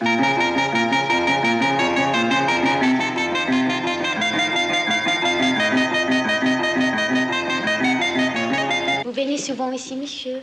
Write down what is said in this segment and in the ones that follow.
Vous venez souvent ici, monsieur?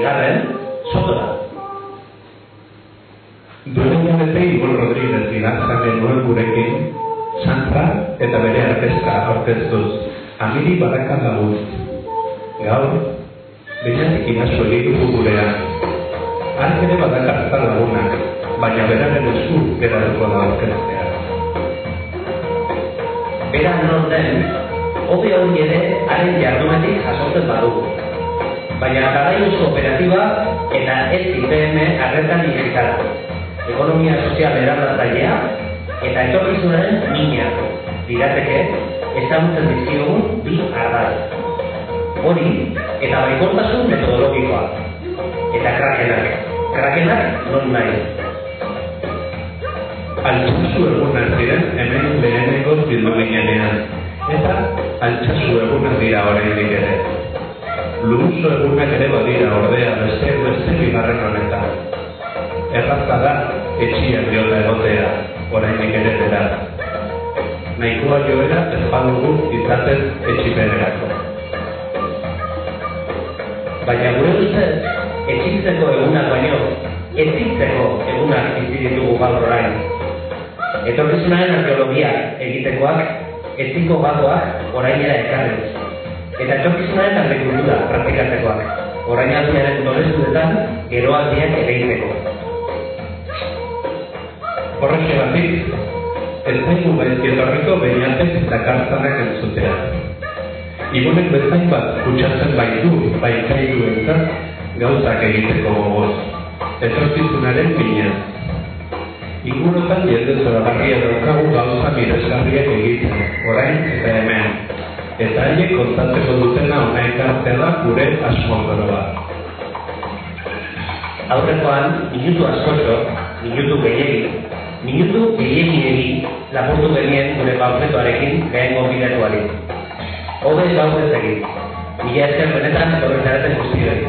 Bigarren sotora. Duela hilabete Igor Rodríguez bilatzan genuen gurekin, Santa eta bere arkezka aurkeztuz, amiri barakan lagun. Gaur, binatik inazu egituko gurean. Ark ere badakartza lagunak, baina beraren esku geratuko da aurkeztea. Bera non den, hobi hori ere haren jardunetik jasotzen badugu. Baina garaiuz kooperatiba eta ez IPM arretan digitala. Ekonomia sozial eraldatzailea eta etorkizunaren mina lirateke ezagutzen dizkiogun bi ardatz. Hori eta baikortasun metodologikoa. Eta krakenak. Krakenak non nahi. Altsasu egunak ziren hemen lehenengo bildu ginenean, eta altsasu egunak dira oraindik ere. Luruso egunak ere badira ordea beste beste bigarren honetan. Errazta da etxia diota egotea oraindik ere dela. Nahikoa joera ez badugu izaten etxipenerako. Baina gure ustez, etxitzeko egunak baino, etzitzeko egunak bizi ditugu gaur orain. Etorkizunaren arkeologia egitekoak, etziko gakoak orainera ekarriz. Eta etorkizunaren agrikultura praktikatzekoak, orain aldiaren nolezuetan geroaldiak ereiteko. Horrexegatik, ez zaigu gaizki etorriko behiatek dakartzanak entzutea. Igonek bezain bat kutsatzen baitu, baikaidu entzat, gauzak egiteko gogoz. Etorkizunaren pinaz. Ingurutan jende zoragarria daukagu gauza miresgarriak egiten, orain eta hemen. Eta haiek kontatzeko dutena ona ekartzea da gure asmondoroa. Aurrekoan, minutu askotxo, minutu gehiegi, minutu gehiegi lapurtu genien gure panfletoarekin lehen gonbidatuari. Hode gaur ez egin. Mila esker benetan etorretzareten guztioi.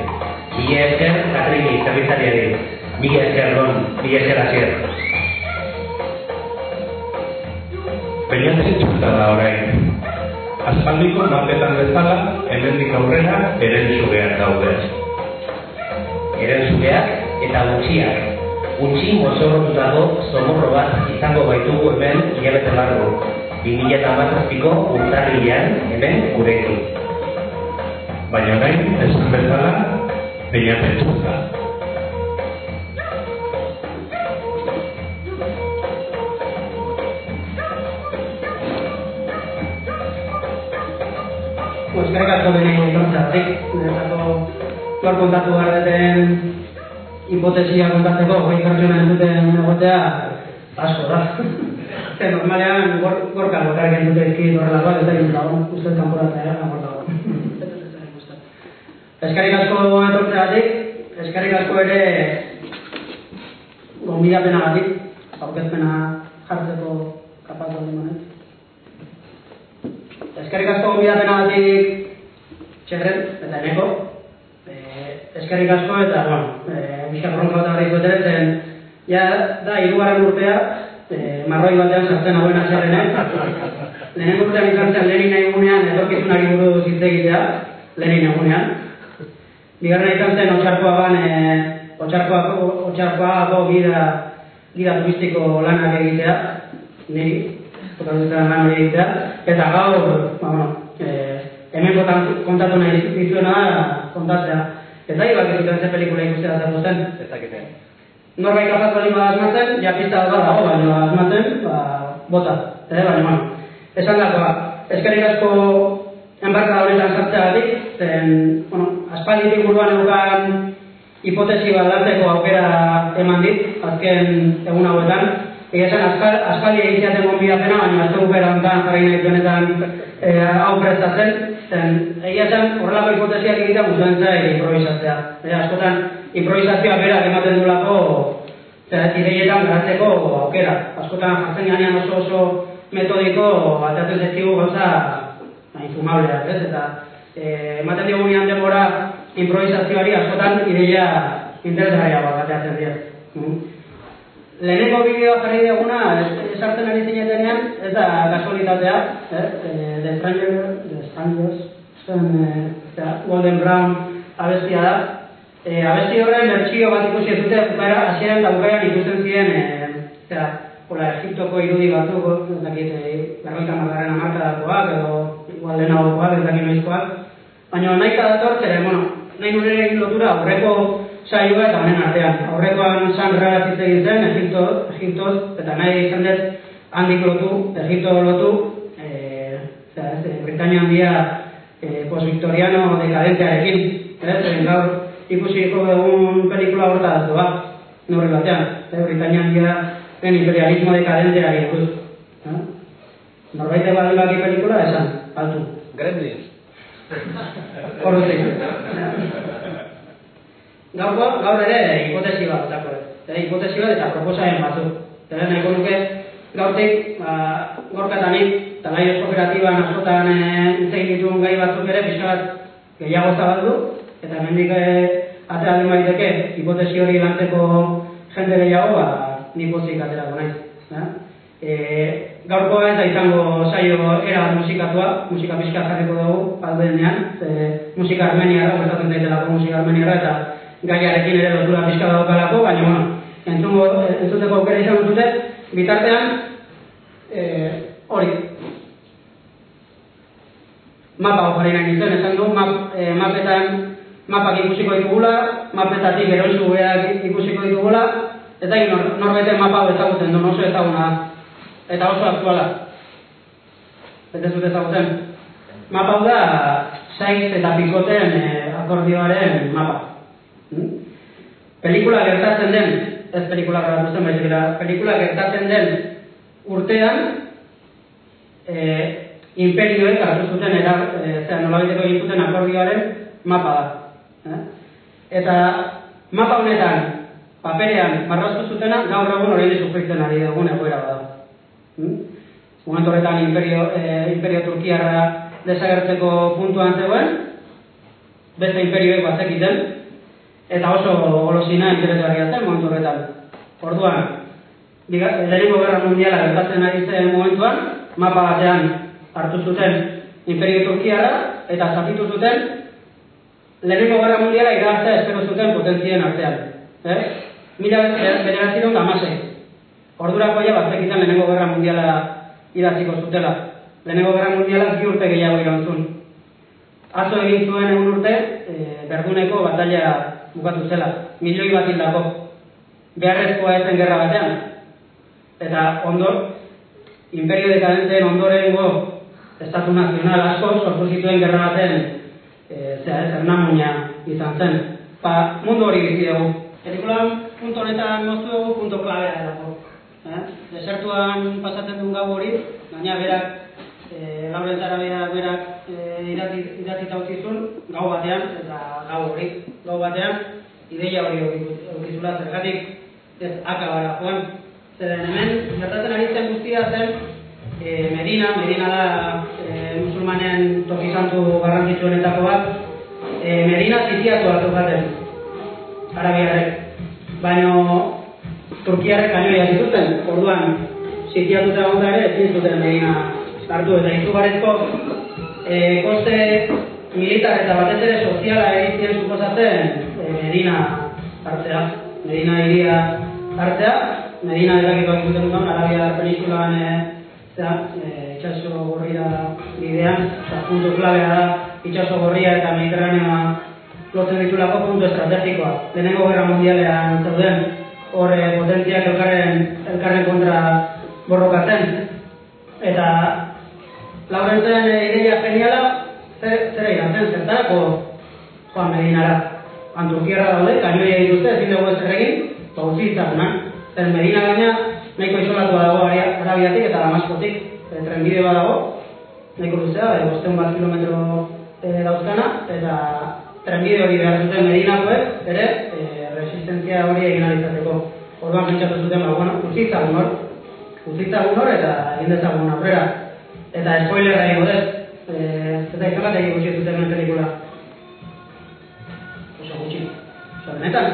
Mila esker Katrini zerbitzariari. Mila esker non, mila esker asier. Peñatzen txuta da orain. Aspaldiko mapetan bezala, hemendik aurrera, eren zugeak daude. Eren zugeak eta gutxiak. Gutxi mozorrotutako zomorro bat izango baitugu hemen hilabete largo. 2008ko urtarrilean hemen gurekin. Baina orain, esan bezala, peñatzen eskerrik asko bene kontatzeak, niretzako lor kontatu behar duten hipotesia kontatzeko, goi pertsona entzuten egotea, asko da. Ze normalean gor, gorka lokarek entzute ezki horrela bat, eta egin dago, uste kanporatzea, gor dago. Eskerrik asko etortzeagatik, eskerrik asko ere gonbidapenagatik, aurkezpena jartzeko kapaz baldin manet. Eskerrik asko gonbidapenagatik txerren, eta eneko. E, eskerrik asko eta, bueno, e, bizka bronka bat agarri zuetera, zen, ja, da, hirugarren urtea, e, marroi batean sartzen hauen azerrenen. Lehenengo urtean izan zen Lenin egunean, etorkizunari buruz hitz egitea, Lenin egunean. Bigarren izan zen Otxarkoa ban, e, Otxarkoako, Otxarkoako gida, gida turistiko lanak egitea, niri, tokatutzen lan hori egitea, eta gaur, ba, bueno, e, hemen kontatu nahi dizuena kontatzea. Ez da, ibak izuten ze pelikula ikustea zer zen. Ez dakite. Norbait kapaz bali bada asmatzen, ja pista bat dago, baina asmatzen, ba, bota. Ere, baina, bueno. Esan dagoa, eskerrik asko enbarka honetan sartzeagatik, zen, bueno, aspalditik buruan eukan hipotesi bat lantzeko aukera eman dit, azken egun hauetan. Egia esan, aspal, aspaldi egiteaten gonbidapena, baina azte bukera honetan jarri nahi duenetan e, hau prestatzen, zen, egia esan, horrelako hipotesiak egitea guztuen zai improvisatzea. E, askotan, improvisazioa berak ematen duelako zera, ideietan garatzeko aukera. Askotan, jartzen ganean oso oso metodiko, atatzen zezkigu gauza infumableak, ez? Eta, e, ematen digunean denbora improvisazioari askotan ideia interesgarria bat ateatzen dira. Mm. Lehenengo bideoa jarri duguna, esartzen ari zinetenean, ez da kasualitatea, eh? E, Strangers, zen, e, Golden Brown abestia da. E, abesti horren bertxio bat ikusi ez dute, bukara, hasieran eta bukaeran ikusten ziren, e, zera, hola, Egiptoko irudi batzuk, ez dakit, e, berroita margarren amarkadakoak, edo igual lehenagokoak, ez dakit noizkoak, baina nahi dator, zera, bueno, nahi nure lotura aurreko saioa eta honen artean. Aurrekoan san hitz egin zen, Egipto, Egiptoz, eta nahi izan dut handik lotu, Egipto lotu, e, zera, ez, Britania handia e, post-victoriano dekadentearekin, ez, gaur ikusiko egun pelikula horta datu ba, nurri batean, ez, Britania handia den imperialismo dekadenteari buruz. Eh? Norbaite bali baki pelikula esan, altu. Gremlins. Horretik. Gaurko, gaur ere hipotesi bat Eta hipotesi bat eta proposamen batzuk. Eta nahiko nuke gaurtik, ba, gorkatanik, talaios kooperatiban askotan hitz egin dituen gai batzuk ere pixka bat gehiago zabaldu, eta hemendik atera den baiteke hipotesi hori lantzeko jende gehiago, ba, ni pozik aterako naiz. Ja? E, gaurkoa ez da izango saio era musikatua, musika pixka jarriko dugu, aldenean, e, musika armeniara, gustatzen daitelako musika armeniara, eta gaiarekin ere lotura pixka daukalako, baina, bueno, entzungo, entzuteko aukera izan dute, bitartean, e, hori, mapa hori nahi nintzen, esan du, map, e, mapetan, mapak ikusiko ditugula, mapetatik eroizu beak ikusiko ditugula, eta nor, norbeten mapa ezagutzen du, oso ezaguna, eta oso aktuala. Eta zut ezagutzen. Mapa da, saiz eta pikoten e, akordioaren mapa. Hmm? Pelikula gertatzen den, ez pelikula grabatu baizik da, pelikula gertatzen den urtean, e, imperioek hartu zuten, era, e, zera, nolabiteko egin akordioaren mapa da. Eh? Eta mapa honetan, paperean marraztu zutena, gaur egun hori sufritzen ari dugun egoera bada. Hmm? Momentu horretan imperio, e, imperio Turkiarra desagertzeko puntuan zegoen, beste imperioek batzekiten, eta oso golosina interesgarria zen momentu horretan. Orduan, lehenengo gerra mundiala gertatzen ari zen momentuan, mapa batean hartu zuten imperio Turkiarra, eta zatitu zuten lehenengo gerra mundiala irabaztea espero zuten potentzien artean. Eh? Mila bederatziron gamasei. Ordurako ja batzekiten lehenengo gerra mundiala idatziko zutela. Lehenengo gerra mundiala bi urte gehiago irantzun. Atzo egin zuen egun urte, e, berduneko batalla bukatu zela. Milioi bat hildako. Beharrezkoa ezen gerra batean. Eta ondo, imperio dekadenteen ondorengo estatu nazional asko sortu zituen gerra baten e, zera ez, ernamuina izan zen. Pa, mundu hori bizi dugu. Pelikulan punto honetan moztu dugu punto klabea delako. Eh? Desertuan pasatzen duen gau hori, baina berak, e, Laurent Arabia berak e, idatzita utzizun, gau batean, eta gau hori, gau batean, ideia hori aukizula zergatik ez akabara joan. Zeren hemen, gertatzen ari zen guztia zen, e, Medina, Medina da e, musulmanen tokizantu garrantzitsuenetako bat, e, Medina zitiatu hartu jaten, arabiarrek. Baina Turkiarrek kanioia dituzten, orduan sitiatuta egon da ere, ezin zuten Medina hartu, eta izugarrizko e, koste militar eta batez ere soziala egiten suposatzen e, Medina hartzea, Medina iria hartzea, Medina delakiko egiten duen, Arabia penisulan e, zera, e, itxaso gorria bidean, eta puntu klabea da, itxaso gorria eta Mediterraneoa lotzen ditulako puntu estrategikoa. Lehenengo gerra mundialean zeuden, hor eh, potentziak elkarren, elkarren kontra borrokatzen. Eta Laurentzen e, ideia geniala, zer, zer iratzen, zertarako Juan Medinara. Anturkiarra daude, kanioia dituzte, ezin dugu ezer egin, ba utzi itzakunan. Zer Medina gaina, nahiko isolatua dago Ara- Arabiatik eta Damaskotik. E, trenbide bat dago, nahiko luzea, e, bosteun bat kilometro e, dauzkana, eta trenbide hori behar zuten Medinakoek, ere, e, resistentzia hori egin alizateko. Orduan pentsatu zuten, ba, bueno, hor, utzi itzagun hor, eta egin dezagun aurrera. Eta spoilerra egingo dut, eh, eta izan egin gutxi zuten hemen pelikula. Oso gutxi. Oso benetan.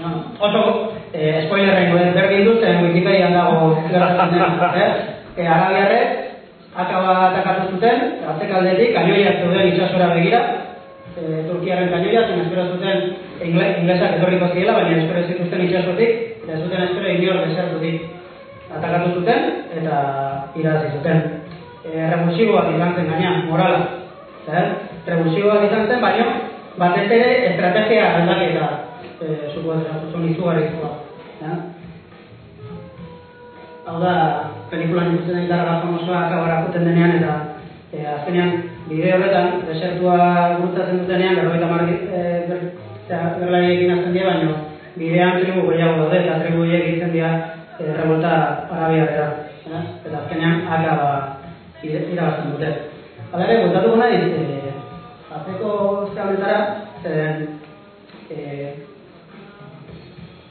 Ba, oso eh, spoilerra egingo dut, berdin dut, eh, Wikipedian dago gertatzen eh? Eh, Arabiarrek akaba atakatu zuten, atzekaldetik, kanioiak zeuden itxasora begira, eh, Turkiaren kanioia, zen espero zuten ingle, inglesak etorriko ziela, baina espero zituzten itxasotik, eta zuten espero inor desertutik atakatu zuten eta irabazi zuten. E, izan zen gaina, morala. Zer? Revulsiboak izan zen, baina batez ere estrategia aldaketa e, supoatzen, izugarrizkoa. Ja? Hau da, pelikulan ikusten den garra famosoa akabara juten denean eta e, azkenean bide horretan, desertua gurtzatzen dutenean, berroita marri, e, ber, berlariekin azten dira, baina bidean tribu gehiago daude, eta tribu horiek egiten dira e, revolta. Eh? Eta azkenean akaba irabazten dute. Hala ere, bueltatuko nahi, e, atzeko zehaletara, zeren e,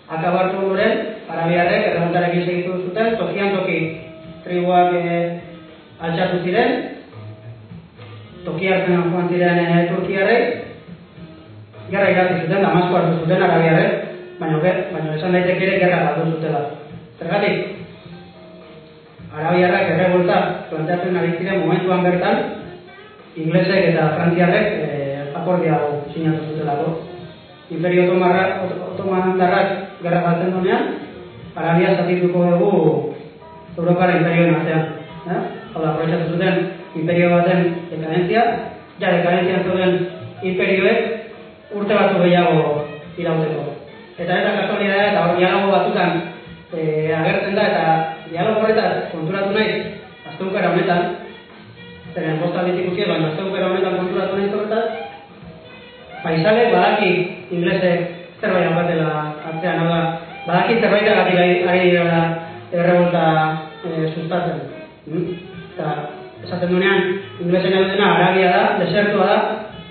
akabartu ondoren, arabiarrek erremontarekin segitu zuten, tokian toki tribuak e, altxatu ziren, toki hartzen joan ziren e, Turkiarrei, gerra irazi zuten, Damasko hartu zuten arabiarrek, baina, baina esan daiteke ere gerra galdu zutela. Zergatik, arabiarrak errebolta planteatzen ari ziren momentuan bertan, inglesek eta frantziarrek e, akordia hau sinatu zutelako. Imperio Otomarra- Ot- Otomandarrak gerra galtzen duenean, Arabia zatituko dugu Europara imperioen artean. Eh? Hau da, aprobetxatu zuten imperio baten dekadentzia, ja dekadentzian zeuden imperioek urte batzu gehiago irauteko. Eta ez da kasualidadea eta hor dialogo batzutan e, agertzen da eta dialogo horretan konturatu naiz asteukara honetan, zeren bosta aldiz ikusi, baina asteukara honetan konturatu naiz horretan, paisale badaki inglesek zerbait batela atzean, hau da, badaki zerbaitagatik ari ari direla errebolta e, sustatzen. Mm? Eta esaten duenean, inglesen dutena Arabia da, desertua da,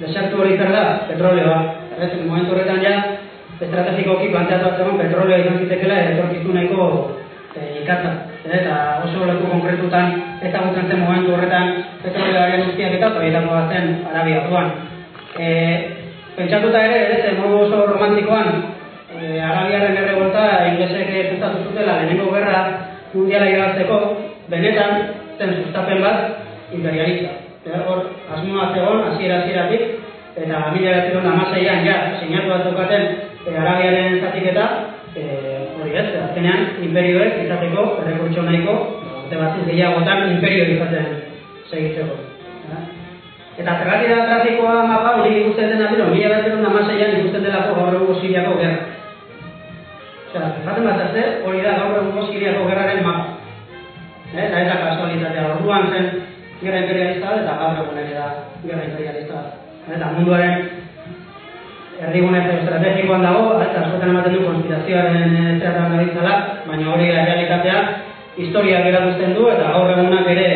desertu hori zer da, petroleoa. Erretzen, momentu horretan ja, estrategikoki planteatu atzeman petrolea izan zitekela etorkizu nahiko e, ikatza. Eh, Eta oso leku konkretutan ezagutzen zen momentu horretan petroleoaren guztiak eta horietako bat zen Arabia duan. E, pentsatuta ere, ez, modu oso romantikoan, e, Arabiaren errebolta inglesek sustatu zutela lehenengo gerra mundiala irabazteko, benetan zen sustapen bat imperialista. Eh, Hor, asmoa zegoen, hasiera hasieratik eta mila eta hamaseian ja sinatu bat zeukaten e, Arabiaren zatiketa, e, hori ez, azkenean imperioek izateko errekurtso nahiko, urte batziz gehiagotan imperio izaten segitzeko. Eh? Eta zergatik da trafikoa mapa hori ikusten dena bero, mila bederatziehun eta hamaseian ikusten delako gaur egungo Siriako gerra. Osea, jaten bat arte, hori da gaur egungo Siriako gerraren mapa. Eh, Eta ez da kasualitatea, orduan zen gerra imperialista eta gaur egun ere da gerra imperialista bat. Eta munduaren erdigune estrategikoan dago, eta askotan ematen du konspirazioaren eh, zerran gabitzala, baina hori da realitatea, historiak erakusten du eta gaur egunak ere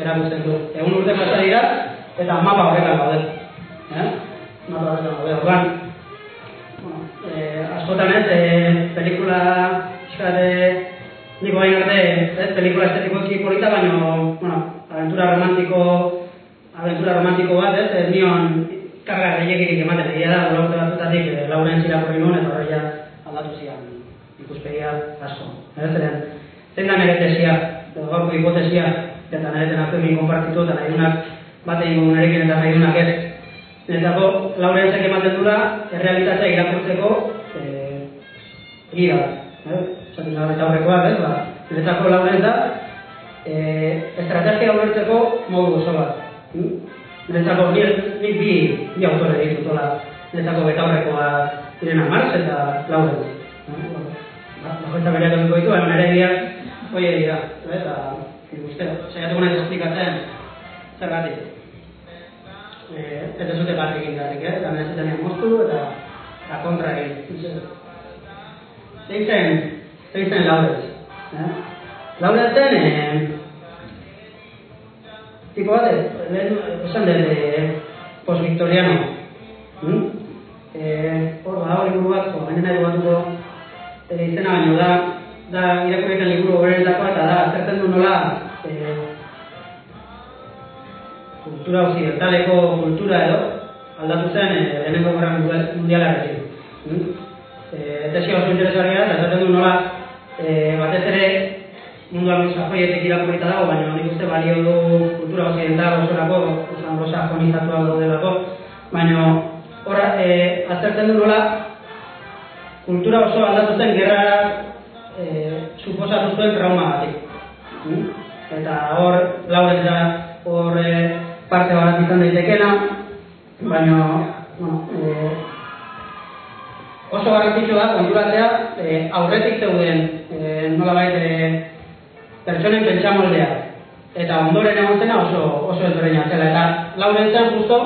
erakusten du. Egun urte pasa dira, eta mapa horretan gaude. Eh? Mapa horretan gaude. Orduan, bueno, eh, askotan ez, eh, pelikula pixkat, eh, Niko bain arte, ez, pelikula estetikoki polita, baina, bueno, aventura romantiko, aventura romantiko bat, ez, ez nion karga gehiagirik ematen, egia da, gula urte batzutatik, e, lauren zirakorri nuen, eta horreia aldatu zian ikuspegia asko. Zeren, zein da nire tesia, edo gaurko hipotesia, eta nire den azkekin konpartitu, eta nahi dunak bat egin eta nahi dunak ez. Niretzako, laurenzek ematen dula, errealitatea irakurtzeko eh, gira. Eh? Zaten gara eta horrekoak, ez? Ba, niretzako laurentza, eh, estrategia ulertzeko modu oso bat. Hm? Niretzako, nik, nik bi, bi autore ditut, hola, niretzako betaurrekoa direna Marx eta Laurentz. Bakoitza bere etorriko ditu, baina nire dira, hoi dira, eta ikuste, saiatuko nahi esplikatzen zergatik. Eh, ez dute bat egin garrik, eh? Eta nahi zetan moztu eta eta kontra egin. Zein zen, zein zen Laurentz. Eh? Laurentzen, eh, tipo bat, lehen esan dut, eh, post-victoriano. Hmm? Eh, hor bada hori liburu bat, nahi batuko eh, izena baino da, da irakurriken liburu horretakoa eta da, azertzen du nola eh, kultura occidentaleko kultura edo aldatu zen eh, lehenengo gerra mundialarekin. Hmm? Eh, tesia oso interesgarria da, azertzen du nola eh, batez ere mundu anglosajoietik irakurrita dago, baina nik uste balio du kultura occidental osorako, oso anglosajonizatu daudelako, baina horra, e, aztertzen du nola, kultura oso aldatu zen gerra e, suposatu zuen trauma batik. Mm? Eta hor, lauren da, hor e, parte bat izan daitekena, baina, bueno, e, oso garrantzitsu da, konturatzea, e, aurretik zeuden, e, nola baita, e, pertsonen pentsamoldea. Eta ondoren egon zena oso, oso ezberdina zela. Eta lauren zen justo,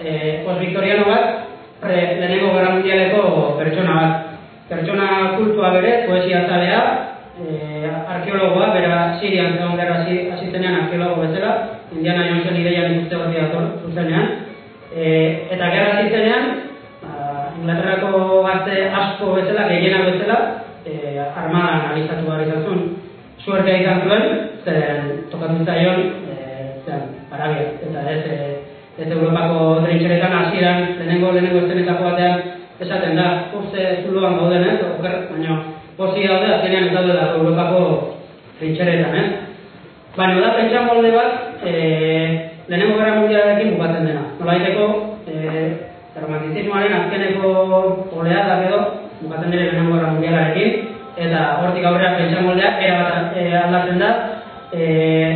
eh, post-victoriano bat, pre, lehenengo gerra mundialeko pertsona bat. Pertsona kultua bere, poesia zalea, eh, arkeologoa, bera Sirian zegoen gerra hasi zenean arkeologo bezala, Indiana Jonesen ideian ikuste bat dator zuzenean. Eh, eta gerra hasi zenean, ba, Inglaterrako gazte asko bezala, gehienak bezala, eh, armadan analizatu behar izan suertea izan zuen, zen tokatu zaion, e, zen, Arabia, eta ez, e, ez Europako trintxeretan hasieran lehenengo lehenengo estenetako batean esaten da, uste zuloan gauden, ez, oker, baina posi daude, azkenean ez daude da Europako trintxeretan, ez. Baina da pentsa molde bat, e, lehenengo gara mundialarekin bukatzen dena. Nolaiteko, e, romantizismoaren azkeneko oleadak edo, bukatzen dira lehenengo gara mundialarekin, eta hortik aurrera pentsa moldea era bat e, aldatzen da. Eh,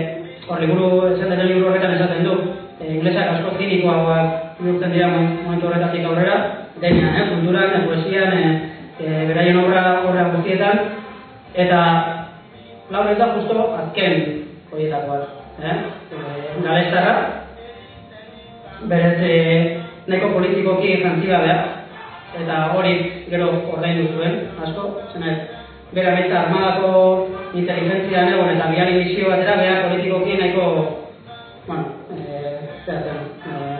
hor liburu esan den liburu horretan esaten du. E, inglesak asko zinikoagoak bihurtzen dira momentu horretatik aurrera, denean, eh, kulturan, eh, poesian, eh, e, beraien obra horra guztietan eta laur da justo azken horietakoa, eh? E, galestarra berez e, neko politikoki jantzia eta hori gero ordaindu zuen, asko, zenet, bera baita armadako inteligentzia egon eta biari misio batera bera politikoki nahiko bueno, eh, zeratzen, eh,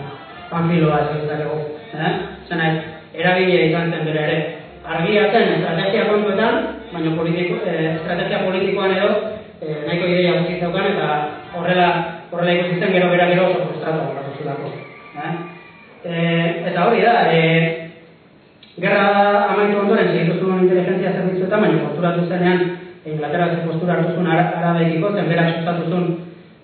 panfiloa dut eh? Zena, erabile izan zen bere ere. Argia zen estrategia kontuetan, baina politiko, eh, estrategia politikoan edo eh, nahiko ideia guzti zeukan eta horrela horrela ikusi zen gero bera gero oso frustratu zulako. Eh? Eh, eta hori da, eh, Gerra amaitu ondoren segitu zuen inteligentzia zerbitzuetan, baina posturatu zenean Inglaterra ze postura hartu zuen arabeikiko zen, berak sustatu zuen,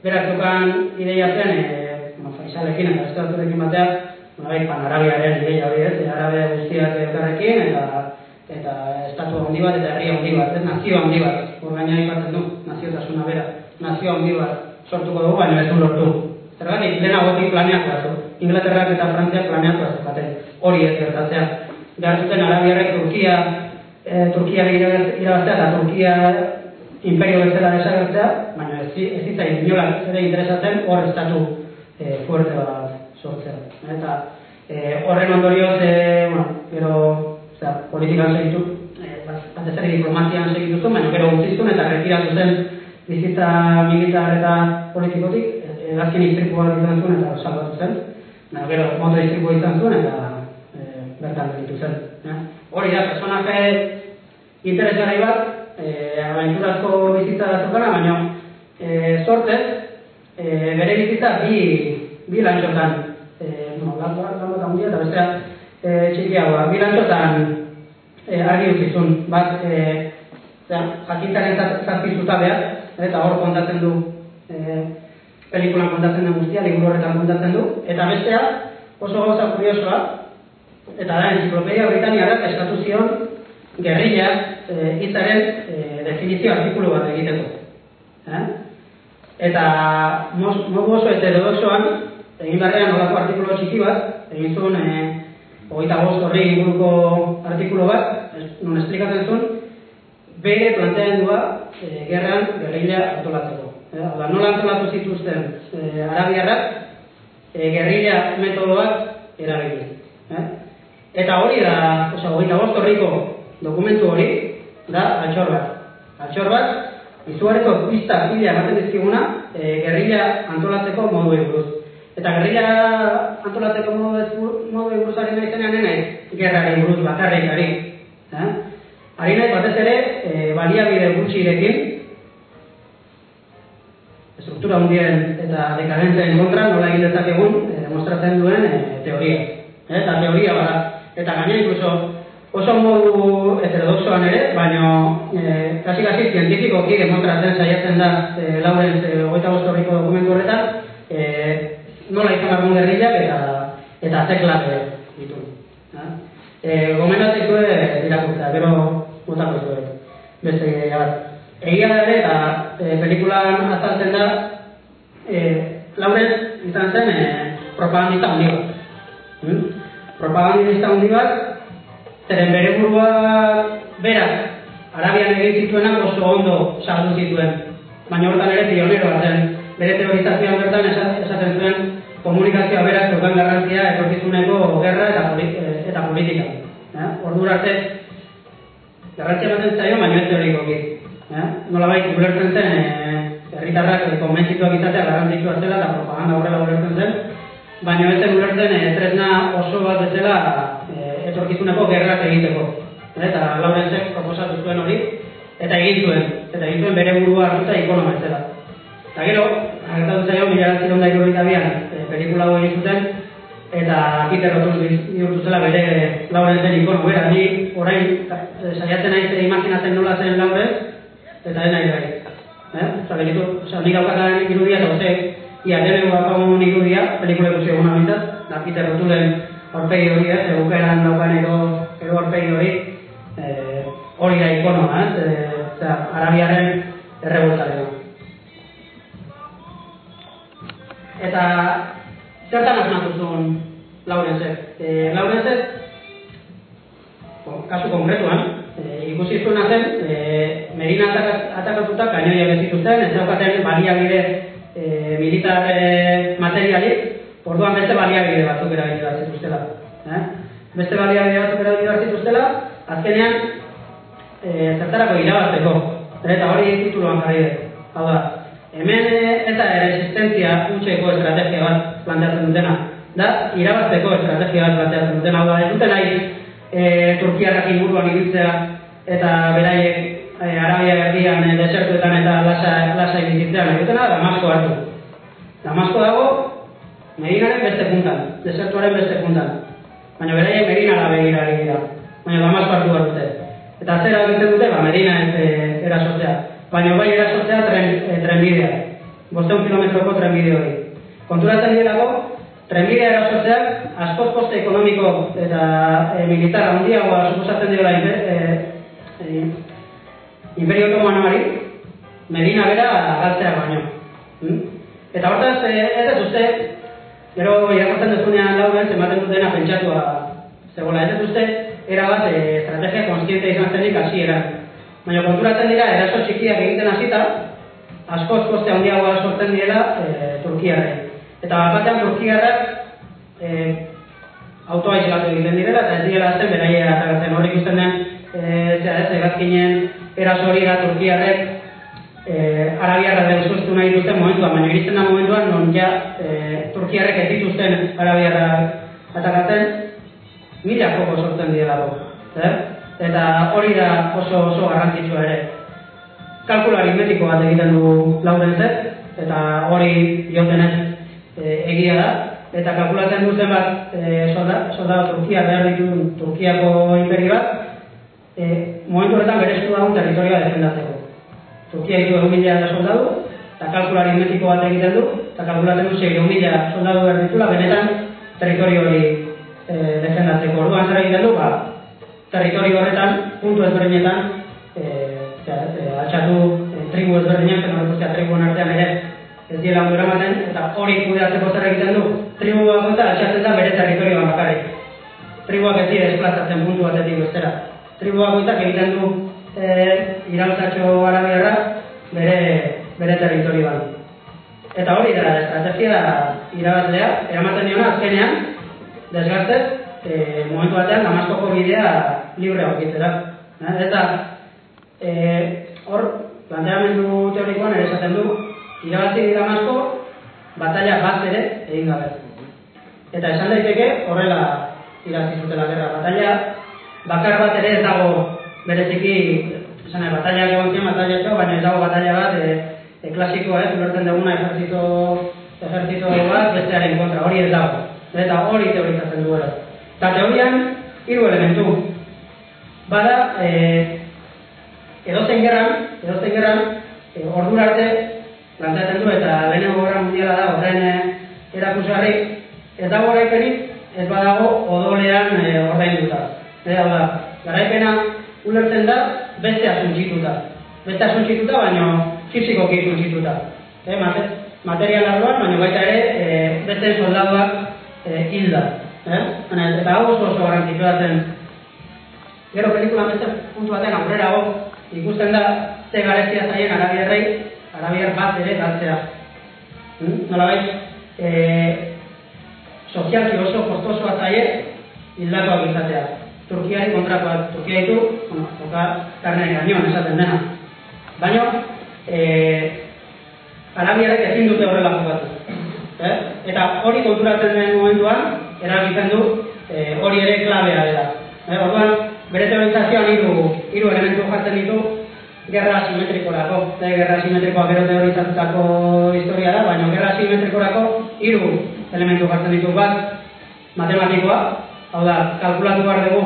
berak zukan ideia zen, e, bueno, faisalekin eta estaturekin bateak, bueno, bai, panarabiaren ideia hori ez, arabe guztiak elkarrekin, eta eta estatu handi bat eta herri handi bat, ez, nazio handi bat, hor gaina ipatzen du, naziotasuna bera, nazio handi bat sortuko dugu, baina ez du lortu. Zergatik, dena gotik planeatu Inglaterrak eta Frantziak planeatu baten, hori ez gertatzea behar zuten Arabiarrek Turkia, e, Turkia irabaztea eta Turkia imperio bezala desagertzea, baina ez, ez zitzai inolak ere interesatzen hor estatu e, fuerte bat sortzea. Eta e, horren ondorioz, e, bueno, gero, osea, politikan segitu, e, batez ere diplomatian segitu zuen, baina gero utziztun eta retiratu zen bizitza militar eta politikotik, egazkin iztripu bat izan zuen eta salbatu zen, baina gero moto iztripu izan zuen eta bertan gelditu zen. Eh? Hori da, personaje interesgarri bat, eh, abenturazko bizitza da zukana, baina eh, sortez, eh, bere bizitza bi, bi lantxotan, eh, no, lan bat handia eta bestea eh, txikiagoa, bi lantxotan e, argi utzizun, bat, e, jakintaren zazpi zutabeak, eta hor kontatzen du, e, pelikulan kontatzen den guztia, liburu horretan kontatzen du, eta bestea, oso gauza kuriosoa, eta da, entziklopedia Britaniarak eskatu zion gerrilla e, hitzaren e, definizio artikulu bat egiteko. Eh? Eta modu oso heterodoxoan, egin barrean olako artikulu txiki bat, egin zuen e, hogeita bost horri inguruko artikulu bat, non esplikatzen zuen, bere planteamendua e, gerran gerrilla antolatzeko. Eh? Oda, nola antolatu zituzten e, arabiarrak, e, gerrilla metodoak erabili. Eh? Eta hori da, osea, hogeita bost horriko dokumentu hori, da altxor bat. Altxor bat, izugarriko pista pila ematen dizkiguna, e, gerrilla antolatzeko modu buruz. Eta gerrilla antolatzeko modu modu buruz ari nahi zenean nahi, gerrari buruz bakarrik ari. Eh? Ari nahi batez ere, e, baliabide gutxirekin, struktura hundien eta dekadentzen kontra nola egin dezakegun e, demostratzen duen e, teoria. Eta teoria bada. Eta gaina incluso oso modu heterodoxoan ere, baina e, kasi kasi zientifikoki demostratzen saiatzen da e, lauren e, hogeita bostorriko dokumentu horretan e, nola izan argun gerrilak eta eta zeklak ditu. E, gomendatzeko irakurtzea, gero motako zuen. Beste bat. Egia da ere, eta e, pelikulan azaltzen da, e, lauren izan zen e, propagandista handi bat. Hmm? Propagandista handi bat, zeren bere burua berak, Arabian egin zituenak oso ondo saldu zituen. Baina hortan ere pionero zen. Bere teorizazioan bertan esaten zuen komunikazioa berak zeukan garrantzia etorkizuneko gerra eta, eta politika. Eh? Ordu arte, garrantzia baten zaio, baina ez teorikoki. Eh? Nola bai, ulertzen zen, eh, herritarrak e, konbentzituak izatea garrantzitsua zela eta propaganda horrela ulertzen zen, baina ez zen ulertzen e, tresna oso bat bezala e, etorkizuneko gerrak egiteko. Eta Laurenzek proposatu zuen hori, eta egin zuen, eta egin zuen bere burua hartuta ikono bezala. Eta gero, agertatu zaio, mila ziren da irurita bian, e, pelikula hori zuten, eta Peter Rotuz bihurtu zela bere Laurenzen ikono bera, ni orain e, saiatzen naiz imaginatzen nola zen Laurenz, eta ez nahi bai. Eh? Osa, begitu, osa, nik aukatan irudia, eta oze, ia, dene guapagun irudia, pelikula ikusi eguna bintzat, da Peter Rotulen orpegi hori, ez, egukeran daukan edo, edo orpegi hori, eh, hori da ikonoa, ez, eh, oza, arabiaren erreboltaren. Eta, zertan asmatu zuen Laurenzek? E, Laurenzek, kasu konkretuan, e, ikusi zuena zen, e, Medina atakatuta kainoia bezituzten, ez daukaten baliabide e, militar e, materialik, orduan beste baliabide batzuk erabili behar zituztela. Eh? Beste baliabide batzuk erabili behar zituztela, azkenean, e, zertarako irabazteko, eta hori tituluan jarri. Hau da, hemen eta resistentzia utxeko estrategia bat planteatzen dutena, da, irabazteko estrategia bat planteatzen dutena, hau da, ez duten nahi e, Turkiarrak inguruan ibiltzea, eta beraiek e, Arabia berdian e, desertuetan eta lasa, lasa ibizitzea, nahi dutena, Damasko hartu. Damasko dago, Medinaren beste puntan, desertuaren beste puntan. Baina beraiek Medinara begira dira, baina Damasko hartu dute. Eta zera egiten dute, ba, Medina ez e, erasotzea. Baina bai erasotzea tren, e, trenbidea. Bosteun kilometroko trenbide hori. Konturatzen direlako, trenbidea erasotzeak askoz koste ekonomiko eta e, militar handiagoa suposatzen dira e, e, Imperio Otomanoari, Medina bera galtzea baino. Hmm? Eta hortaz, ez ez uste, gero irakortzen dezunean lauren, ematen dutena pentsatua zegoela. Ez ez uste, era bat e, estrategia konstiente izan zenik hasieran. Baina konturatzen dira, eraso txikiak egiten hasita, askoz koste handiagoa sortzen direla e, Turkiarren. Eta batean Turkiarrak e, autoa izlatu egiten direla, eta ez direla azten beraia atagatzen hori ikusten den, e, zera ez, egazkinen eraso hori da Turkiarrek e, Arabiarra deusuztu nahi duten momentuan, baina iristen da momentuan non ja e, Turkiarrek ez dituzten Arabiarra atagatzen, mila koko sortzen direla. Eh? Eta hori da oso oso garrantzitsua ere. Kalkula aritmetiko bat egiten du Laurenzek, eta hori diotenez e, egia da, eta kalkulatzen du zenbat e, solda, solda Turkia behar ditu Turkiako imperio bat, e, momentu horretan bere esku dagoen territorioa defendatzeko. Turkia ditu egun mila soldadu, eta kalkulari metiko bat egiten du, eta kalkulatzen du zei mila soldadu behar ditula, benetan territorio hori e, defendatzeko. Orduan zer egiten du, ba, territorio horretan, puntu ezberdinetan, e, e, altxatu e, tribu ezberdinak, zen horretzea tribuen artean ere, ez diela ondo eramaten, eta hori kudeatzeko zer egiten du, tribu bakoitza altxatzen da bere territorioan bakarrik. Tribuak ez dira esplazatzen puntu batetik bestera. Tribu bakoitzak egiten du e, iraultzatxo arabiarra bere, bere territorioan. Eta hori da, estrategia irabazlea, eramaten diona azkenean, desgartez, e, momentu batean, Damaskoko bidea libre aurkitzera. Eh? Eta e, hor, planteamendu teorikoan ere esaten du, irabazi Damasko, batalla bat ere egin gabe. Eta esan daiteke horrela irabazi zutela gerra batalla, bakar bat ere ez dago bereziki, esan batalla egon ziren, batalla ez baina ez dago batalla bat, e, e, klasikoa ez, ulertzen duguna ejertzito, ejertzito bat, bestearen kontra, hori ez dago. Eta hori teorizatzen duela. Eta teorian, hiru elementu. Bada, e, edozein gerran, edozein gerran, e, ordura arte, planteatzen du, eta lehenengo gerra mundiala da, horren e, erakusgarri, ez dago garaipenik, ez badago odolean e, ordainduta. E, hau da, garaipena ulertzen da, beste asuntxituta. Beste asuntxituta, baina fizikoki asuntxituta. E, mate, material arloan, baina baita ere, e, beste soldaduak e. Eh? Eta hau oso oso garrantzitsua zen. Gero pelikulan beste puntu baten aurrera hor ikusten da ze garezia zaien Arabierrei, Arabiar bat ere galtzea. Hmm? Nola bai, e, sozialki oso kostosoa zaie hildakoak izatea. Turkiari kontrakoa, Turkia ditu, bueno, toka karne gainoan esaten dena. Baina, e, Arabiarek ezin dute horrela jugatu. Eh? Eta hori konturatzen den momentuan, erabiltzen du e, hori ere klabea dela. Eh? Orduan, bere teorizazioan hiru hiru elementu jartzen ditu gerra asimetrikorako. Eh? Gerra asimetrikoa gero teorizatutako historia da, baina gerra asimetrikorako hiru elementu jartzen ditu bat matematikoa, hau da, kalkulatu behar dugu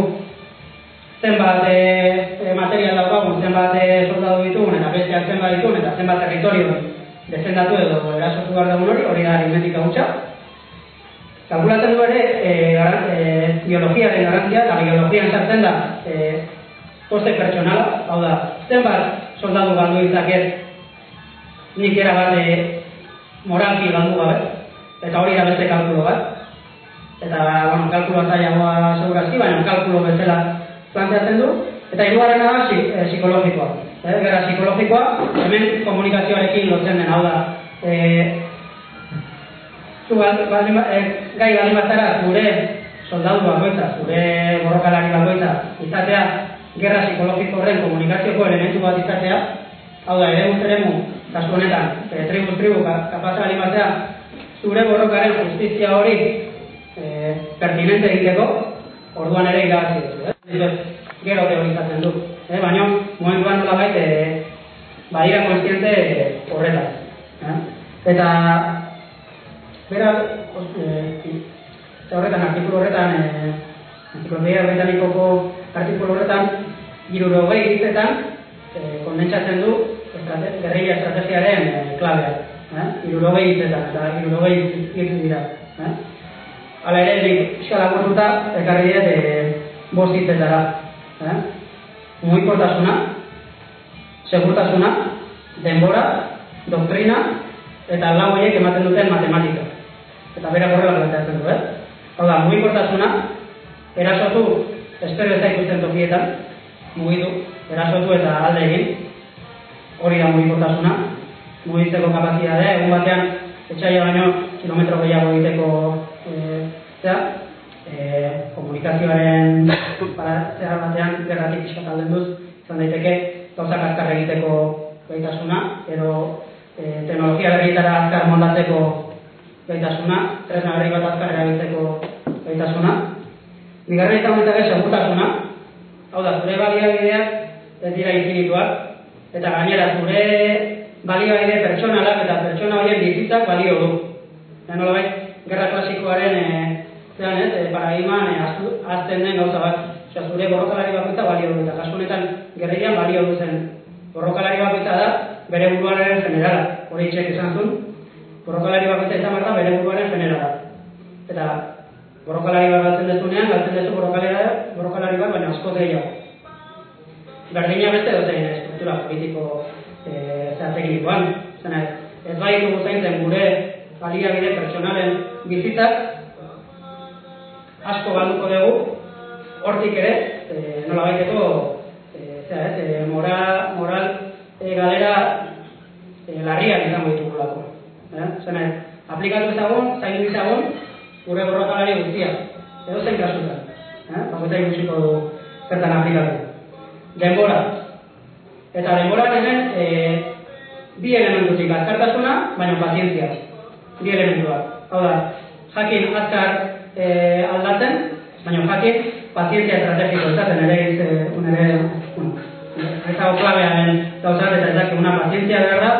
zenbat e, material daukagun, zenbat e, soldadu ditugun, eta besteak zenbat ditugun, eta zenbat territorio defendatu edo erasotu behar dugun hori, hori da aritmetika hutsa. Kalkulatzen du ere, e, e, biologiaren garantzia, eta biologian sartzen da, e, koste pertsonala, hau da, zenbat soldadu galdu ditzaket nik era bat e, moralki galdu gabe, eta hori da beste kalkulo bat. Eta, bueno, kalkuloa zailagoa segurazki, baina kalkulo bezala planteatzen du, eta hirugarrena da e, psikologikoa. Eh, gara psikologikoa, hemen komunikazioarekin lotzen den, hau da, e, zu baldin, e, gai baldin batara zure soldadu bakoitza, zure borrokalari bakoitza, izatea, gerra psikologiko horren komunikazioko elementu bat izatea, hau da, ere eremu, kasu honetan, e, tribu tribu kapasa baldin batea, zure borrokaren justizia hori e, pertinente egiteko, orduan ere irabazi duzu, eh? Gero teorizatzen du. Eh? Baina, momentuan nola baita, e, badira konstiente horretaz. Eh? Eta, bera, e, horretan, artikulu horretan, e, Entziklopedia Britanikoko artikulu horretan, irurogei hitzetan, e, kondentsatzen du estrate, gerrilla estrategiaren e, klabea. Eh? Irurogei hitzetan, eta irurogei hitz dira. Eh? Hala ere, nik eskala gortuta, ekarri dut e, bost hitzetara. Eh? Mugikortasuna, segurtasuna, denbora, doktrina, eta lau horiek ematen duten matematika. Eta bera horrela planteatzen du, eh? Hau da, mugikortasuna, erasotu, espero ez da ikusten tokietan, mugitu, erasotu eta alde egin, hori da mugikortasuna, mugitzeko kapazitatea, egun batean, etxaila baino, kilometro gehiago egiteko zera, e, komunikazioaren para zehar batean gerratik pixka alden duz, izan daiteke gauzak azkar egiteko gaitasuna, edo e, teknologia berrietara azkar mondatzeko gaitasuna, tresna berri bat azkar erabiltzeko gaitasuna. Bigarren eta honetak segurtasuna, hau da, zure baliabideak ez dira infinituak, eta gainera zure baliabide pertsonalak eta pertsona horien bizitzak balio du. Eta nola bai, gerra klasikoaren e, zean ez, e, paradigman e, azten den gauza bat. Osea, zure borrokalari bakoitza balio du, eta kasu honetan gerrian balio du zen. Borrokalari bakoitza da bere buruaren generala, hori itxek esan zuen, borrokalari bakoitza izan da bere buruaren generala. Eta borrokalari bat galtzen dezunean, galtzen dezu borrokalari, bat, baina asko gehiago. Berdina beste dozein estruktura politiko e, zehateknikoan. Zena, ez bai dugu zaintzen gure baliabide pertsonalen bizitzak, asko galduko dugu, hortik ere, e, nola baiteko, e, ez, e, moral, moral e, galera e, larriak izango ditugulako. Eh? Zena, aplikatu ezagun, zaindu ezagun, gure borrokalari guztia. Edo zein kasutan. Eh? Bakoitza ikusiko du zertan aplikatu. Denbora. Eta denbora hemen e, bi elementutik azkartasuna, baina pazientzia. Bi elementuak. Hau da, jakin azkar e, aldatzen, baina jakin pazientzia estrategiko izaten ere iz, e, unere, bueno, ez hau klabearen gauzat eta ez una pazientzia behar da,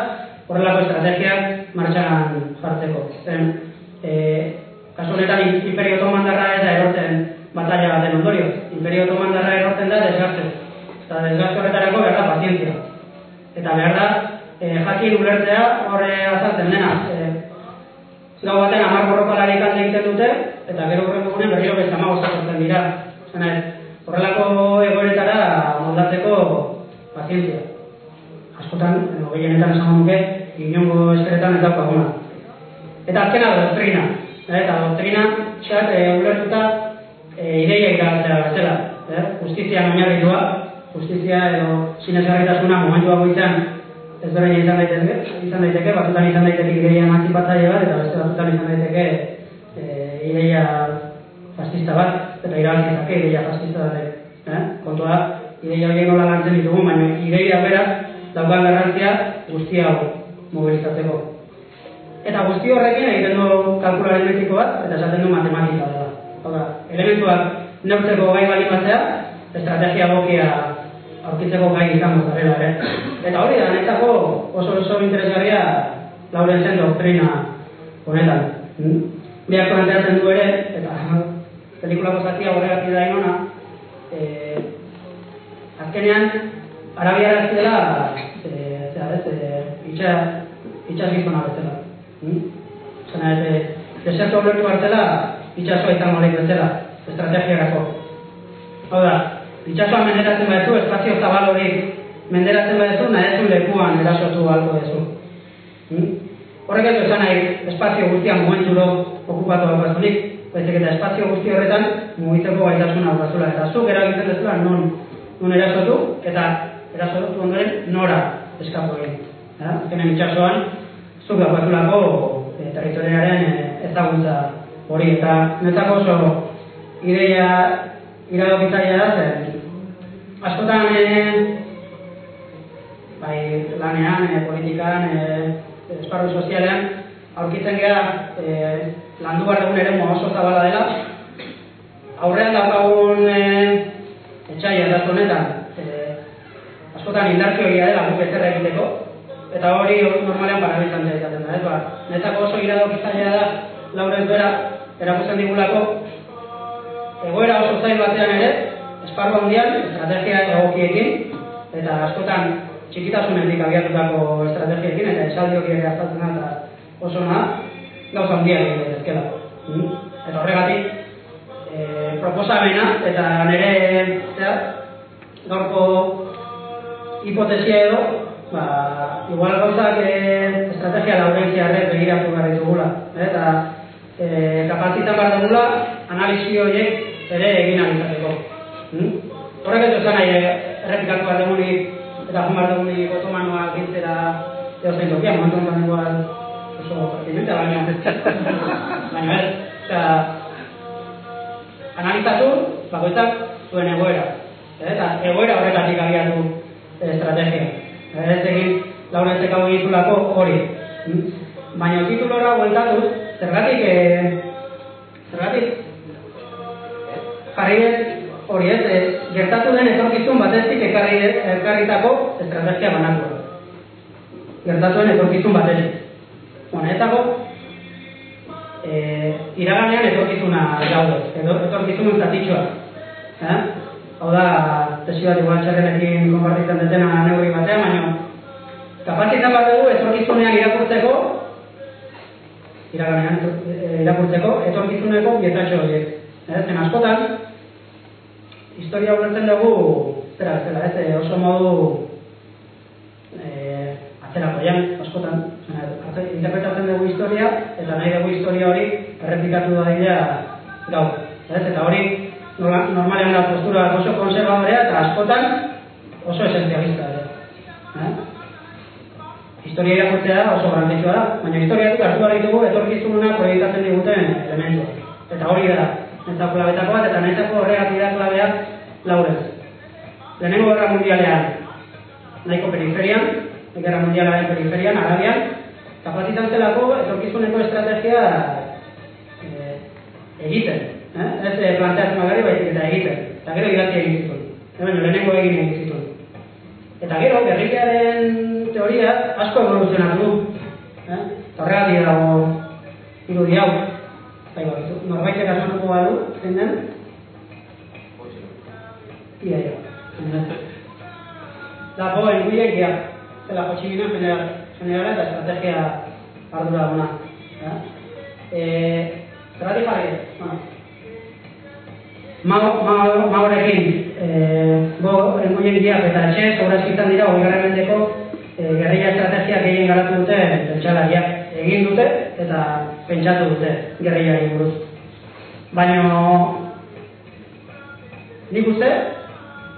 horrelako estrategiak martxan jartzeko. Zen, e, kasu honetan Imperio Otomandarra ez da erortzen batalla baten ondorio. Imperio Otomandarra erortzen da desgaste. Eta desgaste horretarako behar da pazientzia. Eta behar da, e, jakin ulertzea horre azaltzen dena. E, gau baten amar borrokalari kalde egiten dute, eta gero horrengo gunen berriro beste amago zaten dira. Zena ez, horrelako egoeretara moldatzeko pazientzia. Askotan, edo gehienetan esan nuke, inongo eskeretan ez daukaguna. Eta azkena doktrina. Eta doktrina, txat, e, ulertuta, e, ideia irabatzea bezala. Eh? Justizia oinarritua, justizia edo sinesgarritasuna momentu bakoitzean ez berain izan daiteke, izan daiteke, batzutan izan daiteke ideia emantzipatzaile bat, eta beste batzutan izan daiteke e, ideia fascista bat, eta irabazi zake ideia fascista bat. Eh? Kontua, ideia horiek nola lantzen ditugu, baina ideia bera daukan garrantzia guztia hau mobilizatzeko. Eta guzti horrekin egiten du kalkula aritmetiko bat, eta esaten du matematika dela. Hau da, elementuak neurtzeko gai bali batzea, estrategia gokia aurkitzeko gai izango zarela ere. Eta hori da, netako oso oso interesgarria lauren zen doktrina honetan. Hmm? Biak planteatzen du ere, eta pelikulako zatia horregatik da inona, e, azkenean, arabiara ez dela, e, zera ez, e, itxa, itxas gizona bezala. Hmm? Zena ez, desertu horretu hartzela, itxasoa izango lehik bezala, estrategiarako. Hau da, itxasoa menderatzen badezu, espazio zabal hori menderatzen badezu, nahi lekuan erasotu alko dezu. Hmm? Horrek ez esan nahi, espazio guztian momenturo okupatu alkoazunik, baizik eta espazio guzti horretan mugitzeko gaitasuna alkoazula. Eta zuk erabiltzen dezula non, non erasotu, eta erasotu ondoren nora eskapu egin. Ja? Azkenen itxasoan, zuk alkoazulako e, territoriaren e, ezaguntza hori. Eta netzako oso ideia iradokitzaia da zen. Askotan, e, bai, lanean, e, politikan, e, esparru sozialean, aurkitzen gara e, landu behar dugun ere oso zabala dela. Aurrean daukagun e, etxai aldatu honetan, e, askotan indartzio egia dela guk ezerra egiteko, eta hori normalean parabiltzen dira izaten da, ez ba, netzako oso iradokitzaia da lauren duera, erakusten digulako, egoera oso zail batean ere, esparru handian, estrategia egokiekin, eta askotan txikitasunetik abiatutako estrategiekin, eta esaldi hori ere azaltzen da, oso naha, gauza handia egin daitezkela. Mm? Eta horregatik, e, proposamena, eta nire, zera, gaurko hipotesia edo, ba, igual gauzak e, estrategia laurentziarrek begiratu behar ditugula. Eh? Eta e, kapazitan behar dugula, analizi horiek ere egin alizateko. Horrek ez esan nahi, errepikatu behar dugunik, eta joan behar dugunik otomanoa gintzera edo zein tokia, momentu honetan igual oso pertinentea, baina baina ez, eta analizatu, bakoitzak zuen egoera. Eta egoera horretatik abiatu estrategia. Ez egin laurentzek hau egitulako hori. Baina titulora bueltatuz, zergatik, e, zergatik jarri hori ez, e, gertatu den etorkizun batezik ekarri, ekarritako estrategia banatu. Gertatu den etorkizun batezik. Honetako, e, iraganean etorkizuna daude, edo etorkizun zatitxoa. Eh? hau da, tesi bat igual txerrenekin konpartitzen dutena neurri batean, baina kapazitan bat dugu etorkizunean irakurtzeko, iraganean e, irakurtzeko, etorkizuneko bietatxo horiek. Ez, askotan, historia ulertzen dugu, zera, zera, ez, e, oso modu e, atzerakoian, askotan, interpretatzen dugu historia, eta nahi dugu historia hori errepikatu da dira gaur. Ez, eta hori norma- normalean da postura oso konservadorea eta askotan oso esenzialista ere. Eh? Historia irakurtzea oso garrantzitsua da, baina historia duk hartu behar ditugu etorkizununa proiektatzen diguten elementuak. Eta hori da, netzako klabetako bat, eta netzako horregatik dira klabeak laurez. Lehenengo gerra mundialean, nahiko periferian, gerra mundialaren periferian, Arabian, kapazitan zelako etorkizuneko estrategia eh, egiten. Eh? Ez eh, planteatzen bagari, baizik eta egiten. Eta gero idatzi egin zituen. Eh, baina lehenengo egin egin zituen. Eta gero, gerrikearen teoria asko evoluzionatu du. Eh? Horregatik dago irudi hau. Bai, bai, norbaitek asmatuko badu, zein den? Ia, ia. Dago, enguiek, ia. Zela, general, generala eta estrategia ardura duna. Eh? Zergatik jarri, bueno, Mao, Mao, Maorekin eh, go enguien diak eta etxe, segurazki izan dira, hori garren mendeko eh, gerrilla estrategia gehien garatu dute pentsalariak egin dute eta pentsatu dute gerrillari buruz. Baina nik uste,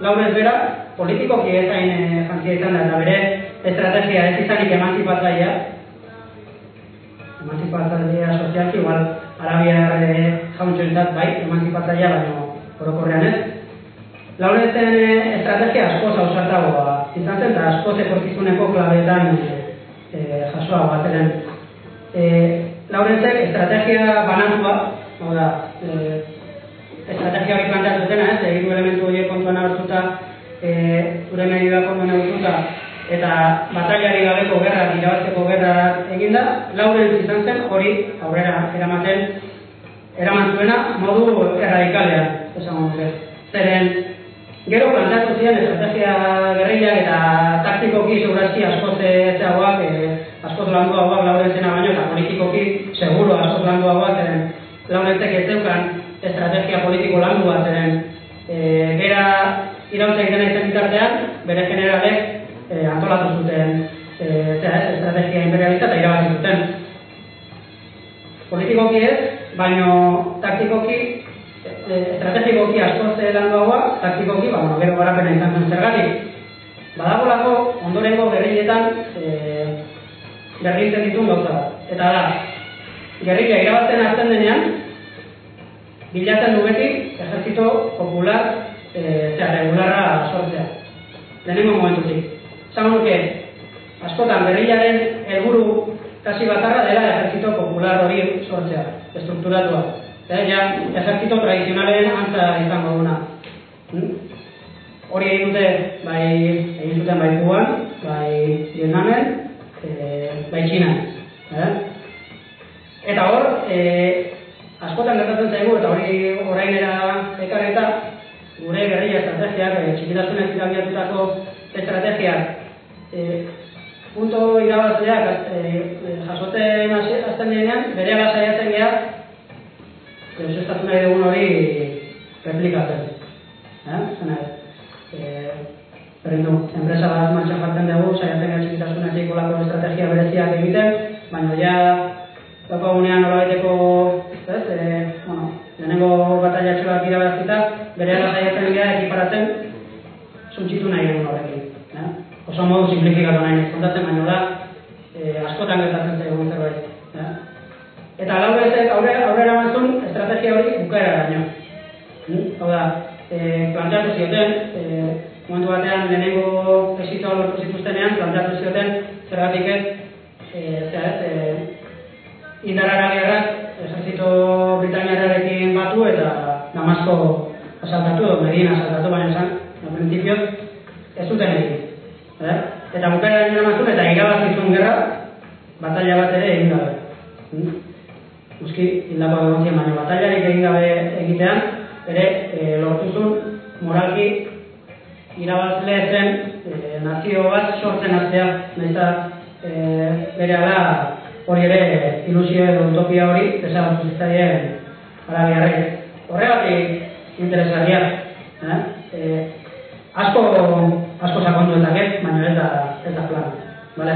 laurez bera, politikoki ezain e, jantzia izan da, eta bere estrategia ez izanik emantzipatzaia, emantzipatzaia sozialki, igual arabiar e, jauntxoentzat bai, emantzipatzaia, baina orokorrean ez. Lauretzen e, estrategia asko zauzatagoa izan zen, eta asko etorkizuneko klabeetan e, e, jasoa bateren. E, Lauretzek estrategia banatua, hau da, e, estrategia hori planteatu dena, ez, egin elementu horiek kontuan hartuta, e, zure medioa kontuan hartuta, eta batallari gabeko gerra, irabazteko gerra eginda, lauren izan zen hori aurrera eramaten eraman zuena modu erradikalean, esango nuke. Zeren, gero planteatu ziren estrategia gerrillak eta taktikoki segurazki askoz ezagoak, e, askoz landuagoak laurenzena baino, eta politikoki seguro askoz landuagoak, zeren laurentzek ez zeukan estrategia politiko landu bat, zeren e, gera irautza egiten izan bitartean, bere generalek e, antolatu zuten e, estrategia imperialista eta irabazi zuten. Politikoki ez, baino taktikoki, e, estrategikoki askoz landuagoa, taktikoki, ba, bueno, gero garapena izan zen zergatik. Badagolako ondorengo gerriletan e, berritzen dituen gauza. Eta da, gerrilla irabazten hasten denean, bilatzen du beti ejertzito popular e, zera, regularra sortzea. Lehenengo momentutik. Zan nuke, askotan berrilaren helburu kasi bakarra dela ejertzito popular hori sortzea, estrukturatua. Eta ja, ejertzito tradizionalen antza izango duna. Hmm? Hori egin dute, bai, egin zuten bai Kuban, bai Vietnamen, e, bai Txinan. Eh? Eta hor, e, askotan gertatzen zaigu, eta hori orainera ekarreta, gure gerrilla estrategiak, e, txikitasunez irabiatutako estrategiak, e, punto irabazleak e, e, jasoten hasten denean, bere ala saiatzen geha, deusestatu nahi dugun hori replikatzen. Eh? Zena, e, Berdin enpresa bat martxan jartzen dugu, saiatzen gara txikitasunetik kolako estrategia bereziak egiten, baina ja daukagunean nolabaiteko, ez, e, bueno, lehenengo bataiatxoak irabazita, bere ala saiatzen gara ekiparatzen suntxitu nahi dugun horrekin. Eh? Oso modu simplifikatu nahi nahi kontatzen, baina da, e, askotan gertatzen zaigun zerbait. Eh? Eta lau bezek aurrera, aurrera mantzun estrategia hori bukaera daño. Hmm? Hau da, e, planteatu zioten, e, momentu batean lehenengo esitoa lortu zituztenean, planteatu zioten zergatik ez, e, zera, ez, e, indar arabiarrak ejertzito britaniarrarekin batu eta Damasko asaltatu, Medina asaltatu, baina esan, no principio, ez zuten egin. Eh? Eta bukaera dira mazun, eta irabazi zuen gerra, batalla bat ere egin gabe. Hmm? Uski, hildako egon ziren, baina batallarik egin gabe egitean, ere e, lortu zuen moralki irabazle zen e, nazio bat sortzen hastea, nahiz eta e, bere ala hori ere ilusio edo utopia hori desagertu zitzaien arabiarrek. Horregatik interesgarria, eh? E, asko asko sakondu dezake, baina ez da ez da plan. Vale?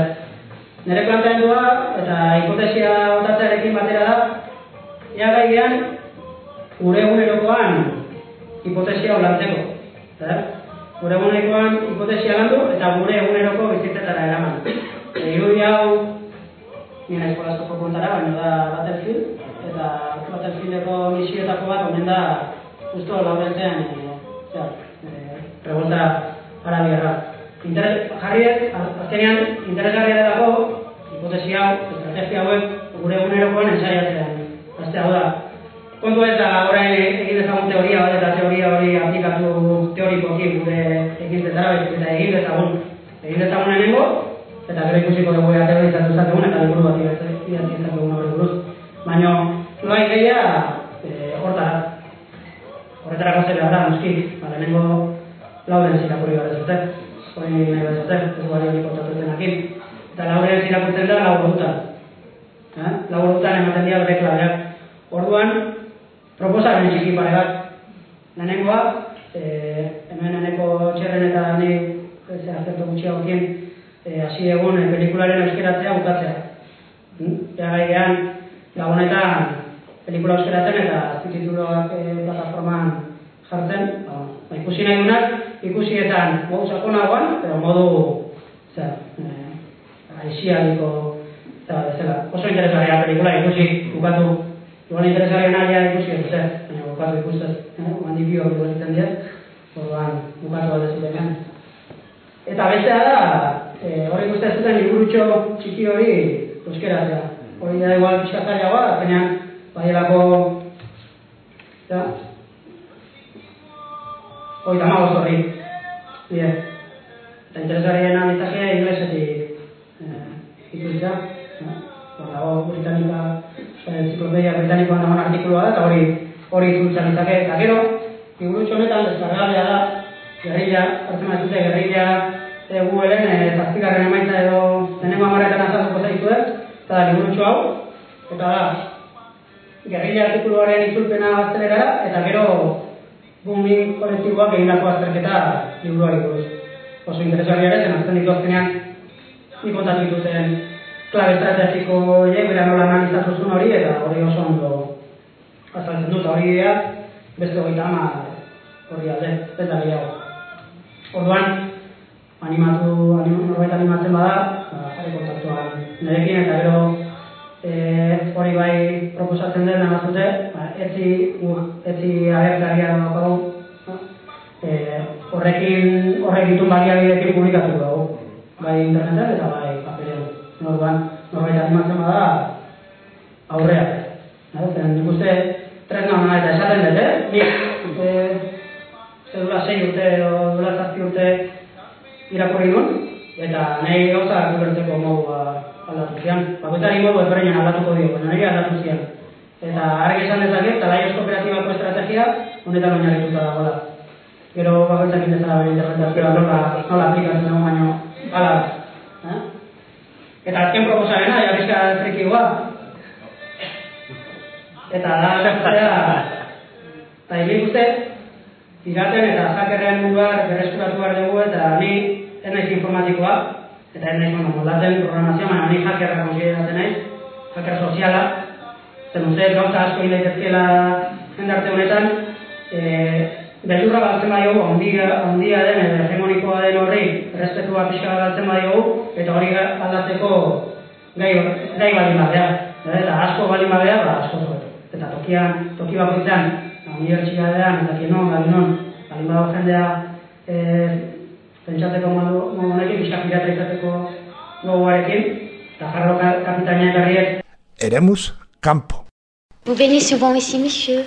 Nere planteamendua eta hipotesia botatzearekin batera da ea gaian gure egunerokoan hipotesia lantzeko. Eh? Gure egunerokoan hipotesia landu eta gure eguneroko bizitzetara eraman. E, irudi hau nire eskolazko kontara, baina da Battlefield, eta Battlefieldeko misioetako bat omen da justo laurentzen e, e, revolta arabiarra. Interes, jarriet, azkenean, interesgarria delako, hipotesi hau, estrategia hauek, gure egunerokoan ensaiatzean. Azte hau da, kontu ez da orain egin dezagun teoria bat eta teoria hori aplikatu teorikoki gure egin dezara, eta egin dezagun. Egin dezagun nengo, eta gero ikusiko dugu ea teoria izatu zategun, eta liburu bat idatzi izategun hori buruz. Baina, noa ideia, e, hortara. Horretara gozera behar da, noski, ba, lehenengo lauden zirakurri gara zuten hori nahi bat zaten, ez bari hori kontatu zenakin. Eta lauren zirakurtzen da lau dutan. Eh? Lau dutan ematen dira bere klabeak. Orduan, proposaren txiki pare bat. Lehenengoa, eh, hemen eneko txerren eta ni ez azertu gutxi haukien, eh, hasi egun eh, pelikularen euskeratzea bukatzea. Hmm? Ega gaidean, gabonetan pelikula euskeratzen eta tituloak eh, plataforman jartzen, ba, ba, ikusi nahi dunak, ikusietan modu sakonagoan, pero modu zer, eh, aixialiko eta bezala. Oso interesgarria pelikula ikusi, bukatu, igual interesgarria nahi ikusi ez baina bukatu ikustez, eh, mandi bio hori egiten dira, orduan bukatu bat ez Eta bestea da, eh, hori ikusten zuten liburutxo txiki hori euskeratzea. Hori da igual pixkatariagoa, azkenean, badielako, ja, hori da magoz horri. Bien. Eta interesgarriena ditzake inglesetik eh, ikusita. Hor dago Britanika, enciklopedia Britanikoan dagoen artikulua da, eta hori hori itzultza ditzake. Eta gero, liburutxo honetan deskargabea da, gerrilla, hartzen bat zute, gerrilla e, Googleen, e, zazpikarren emaitza edo denengo amaretan azaltuko zaitu ez, eta liburutxo hau, eta da, gerrilla artikuluaren itzulpena baztelerara, eta gero Bumi kolektiboak egindako azterketa liburuari buruz. Oso interesgarria ere, zen azten ditu azkenean ni kontatu dituten klabe estrategiko horiek, bera nola analizatu zuen hori, eta hori oso ondo azaltzen dut, hori idea, beste hori ama hori alde, ez da gehiago. Orduan, animatu, anim, norbait animatzen bada, ba, jari kontaktuan nerekin, eta gero e, hori bai proposatzen den ba, etzi, uh, etzi agertaria dago, e, horrekin, horrek ditun baliabidekin publikatu dago, bai internetan eta bai paperean. Norban, norbait animatzen bada, aurrea. Zer, nik uste, tresna hona eta esaten dut, eh? Nik, e, zedula sei urte, o dula zazpi urte irakurri duen, eta nahi gauza gubertzeko modua aldatu zian. Bakoitzari modu ezberdinen aldatuko dio, baina nahi aldatu zian. Eta argi esan dezaket, talaios kooperatibako estrategia honetan oinarrituta dagoela. Gero bakoitzak indezala bere interpretazioa nola, nola aplikatzen dugu baino, ala. Eh? Eta azken proposarena, jarrizka frikigoa. Eta da, zertzea, eta egin uste, piraten eta hakerrean munduak berreskuratu behar dugu, eta ni naiz informatikoa, eta ez naiz moldatzen programazioa, baina ni hackerra konsideratzen naiz, hacker soziala, zen uste gauza asko hilaitezkela jendarte honetan, e, beldurra galtzen badiogu, ondia, ondia den, edo hegemonikoa den horri, respetua pixka galtzen badiogu, eta hori aldatzeko gai, gai bali badea. Eta asko bali badea, ba, asko zoetu. Eta tokian, toki bakoitzan, unibertsitatean, eta kienon, galinon, bali badago jendea, e, pentsatzeko modu, modu honekin, pixka pirata izateko gogoarekin, eta jarro kapitainak garriek. Eremus, campo. Vous venez souvent ici, monsieur